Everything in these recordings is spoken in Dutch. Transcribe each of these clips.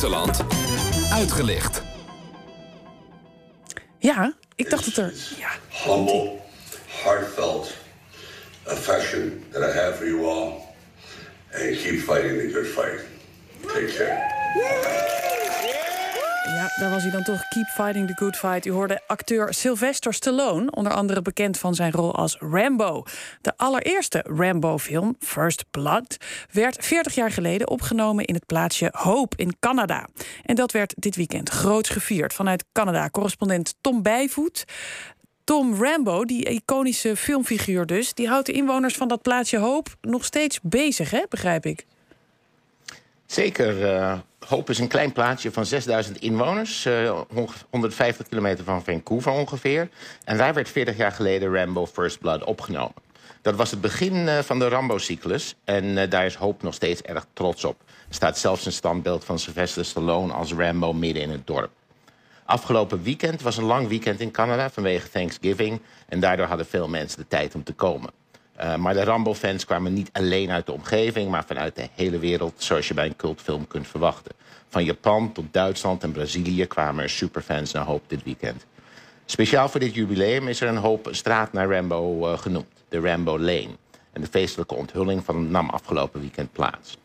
buitenland uitgelicht. Ja, ik dacht dat er... Ja. Humble, heartfelt affection that I have for you all. And keep fighting the good fight. Take care. Daar was hij dan toch. Keep fighting the good fight. U hoorde acteur Sylvester Stallone, onder andere bekend van zijn rol als Rambo. De allereerste Rambo-film, First Blood, werd 40 jaar geleden opgenomen in het plaatsje Hope in Canada. En dat werd dit weekend groots gevierd. Vanuit Canada, correspondent Tom Bijvoet. Tom Rambo, die iconische filmfiguur dus, die houdt de inwoners van dat plaatsje Hope nog steeds bezig, hè? begrijp ik. Zeker. Uh, Hope is een klein plaatsje van 6000 inwoners. Uh, 150 kilometer van Vancouver ongeveer. En daar werd 40 jaar geleden Rambo First Blood opgenomen. Dat was het begin uh, van de Rambo-cyclus. En daar is Hope nog steeds erg trots op. Er staat zelfs een standbeeld van Sylvester Stallone als Rambo midden in het dorp. Afgelopen weekend was een lang weekend in Canada vanwege Thanksgiving. En daardoor hadden veel mensen de tijd om te komen. Uh, maar de Rambo-fans kwamen niet alleen uit de omgeving... maar vanuit de hele wereld, zoals je bij een cultfilm kunt verwachten. Van Japan tot Duitsland en Brazilië kwamen er superfans naar Hoop dit weekend. Speciaal voor dit jubileum is er een hoop straat naar Rambo uh, genoemd. De Rambo Lane. En de feestelijke onthulling van nam afgelopen weekend plaats.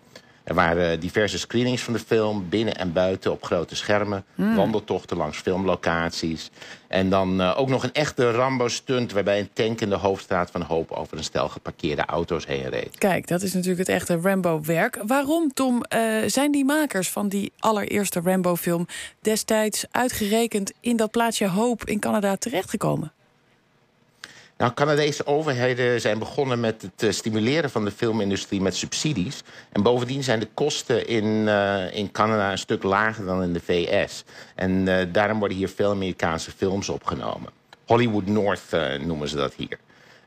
Er waren diverse screenings van de film, binnen en buiten op grote schermen. Mm. Wandeltochten langs filmlocaties. En dan uh, ook nog een echte Rambo-stunt... waarbij een tank in de hoofdstraat van Hoop... over een stel geparkeerde auto's heen reed. Kijk, dat is natuurlijk het echte Rambo-werk. Waarom, Tom, uh, zijn die makers van die allereerste Rambo-film... destijds uitgerekend in dat plaatsje Hoop in Canada terechtgekomen? Nou, Canadese overheden zijn begonnen met het uh, stimuleren van de filmindustrie met subsidies. En bovendien zijn de kosten in, uh, in Canada een stuk lager dan in de VS. En uh, daarom worden hier veel Amerikaanse films opgenomen. Hollywood North noemen ze dat hier.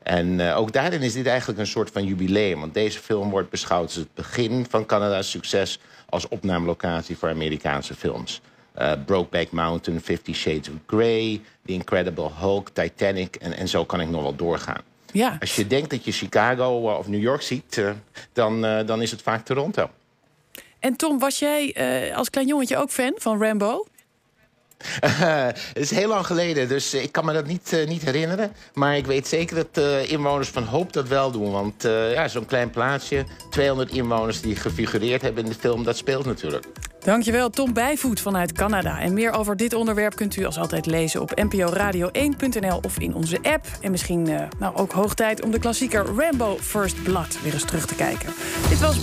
En ook daarin is dit eigenlijk een soort van jubileum. Want deze film wordt beschouwd als het begin van Canada's succes als opnamelocatie voor Amerikaanse films. Uh, Brokeback Mountain, Fifty Shades of Grey, The Incredible Hulk, Titanic en, en zo kan ik nog wel doorgaan. Ja. Als je denkt dat je Chicago uh, of New York ziet, uh, dan, dan is het vaak Toronto. En Tom, was jij als klein jongetje ook fan van Rambo? het is heel lang geleden, dus ik kan me dat niet, uh, niet herinneren. Maar ik weet zeker dat uh, inwoners van Hoop dat wel doen. Want ja, zo'n klein plaatsje, 200 inwoners die gefigureerd hebben in de film... dat speelt natuurlijk. Dankjewel, Tom Bijvoet vanuit Canada. En meer over dit onderwerp kunt u als altijd lezen op nporadio1.nl of in onze app. En misschien nou, ook hoog tijd om de klassieker Rambo First Blood weer eens terug te kijken. Dit was